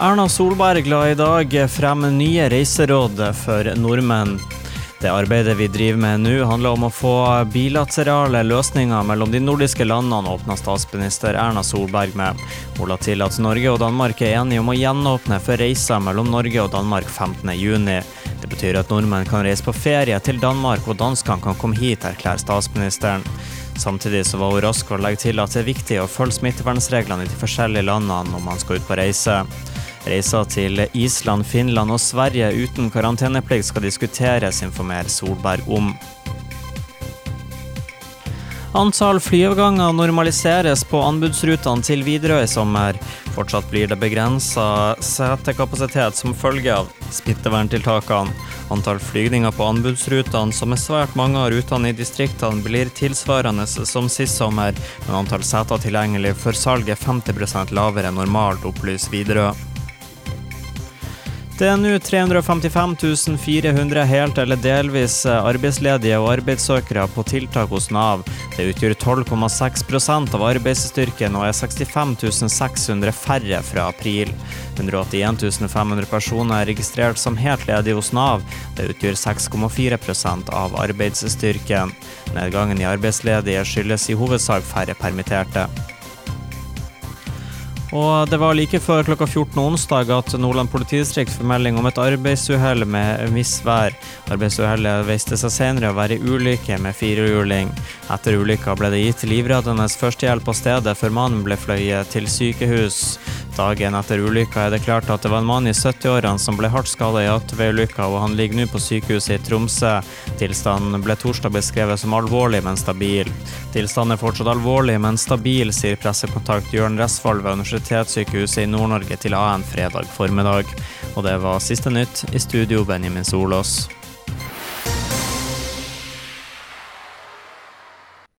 Erna Solberg la i dag frem nye reiseråd for nordmenn. Det arbeidet vi driver med nå, handler om å få bilaterale løsninger mellom de nordiske landene, åpna statsminister Erna Solberg med. Hun la til at Norge og Danmark er enige om å gjenåpne for reiser mellom Norge og Danmark 15.6. Det betyr at nordmenn kan reise på ferie til Danmark, og danskene kan komme hit, erklærer statsministeren. Samtidig så var hun rask å legge til at det er viktig å følge smittevernreglene i de forskjellige landene når man skal ut på reise. Reiser til Island, Finland og Sverige uten karanteneplikt skal diskuteres, informerer Solberg om. Antall flyavganger normaliseres på anbudsrutene til Widerøe i sommer. Fortsatt blir det begrensa setekapasitet som følge av smitteverntiltakene. Antall flygninger på anbudsrutene, som er svært mange av rutene i distriktene, blir tilsvarende som sist sommer, men antall seter tilgjengelig for salg er 50% lavere enn normalt, opplyser Widerøe. Det er nå 355 400 helt eller delvis arbeidsledige og arbeidssøkere på tiltak hos Nav. Det utgjør 12,6% av arbeidsstyrken og er 65 600 færre fra april. 181 500 personer er registrert som helt ledige hos Nav. Det utgjør 6,4% av arbeidsstyrken. Nedgangen i arbeidsledige skyldes i hovedsak færre permitterte. Og det var like før klokka 14 onsdag at Nordland politidistrikt får melding om et arbeidsuhell med misvær. Arbeidsuhellet viste seg senere å være ulykke med firehjuling. Etter ulykka ble det gitt livreddende førstehjelp på stedet før mannen ble fløyet til sykehus. Dagen etter ulykka er det klart at det var en mann i 70-årene som ble hardt skada i ATV-ulykka, og han ligger nå på sykehuset i Tromsø. Tilstanden ble torsdag beskrevet som alvorlig, men stabil. Tilstanden er fortsatt alvorlig, men stabil, sier pressekontakt Jørn Resvoll ved Universitetssykehuset i Nord-Norge til AN fredag formiddag. Og det var siste nytt. I studio Benjamin Solås.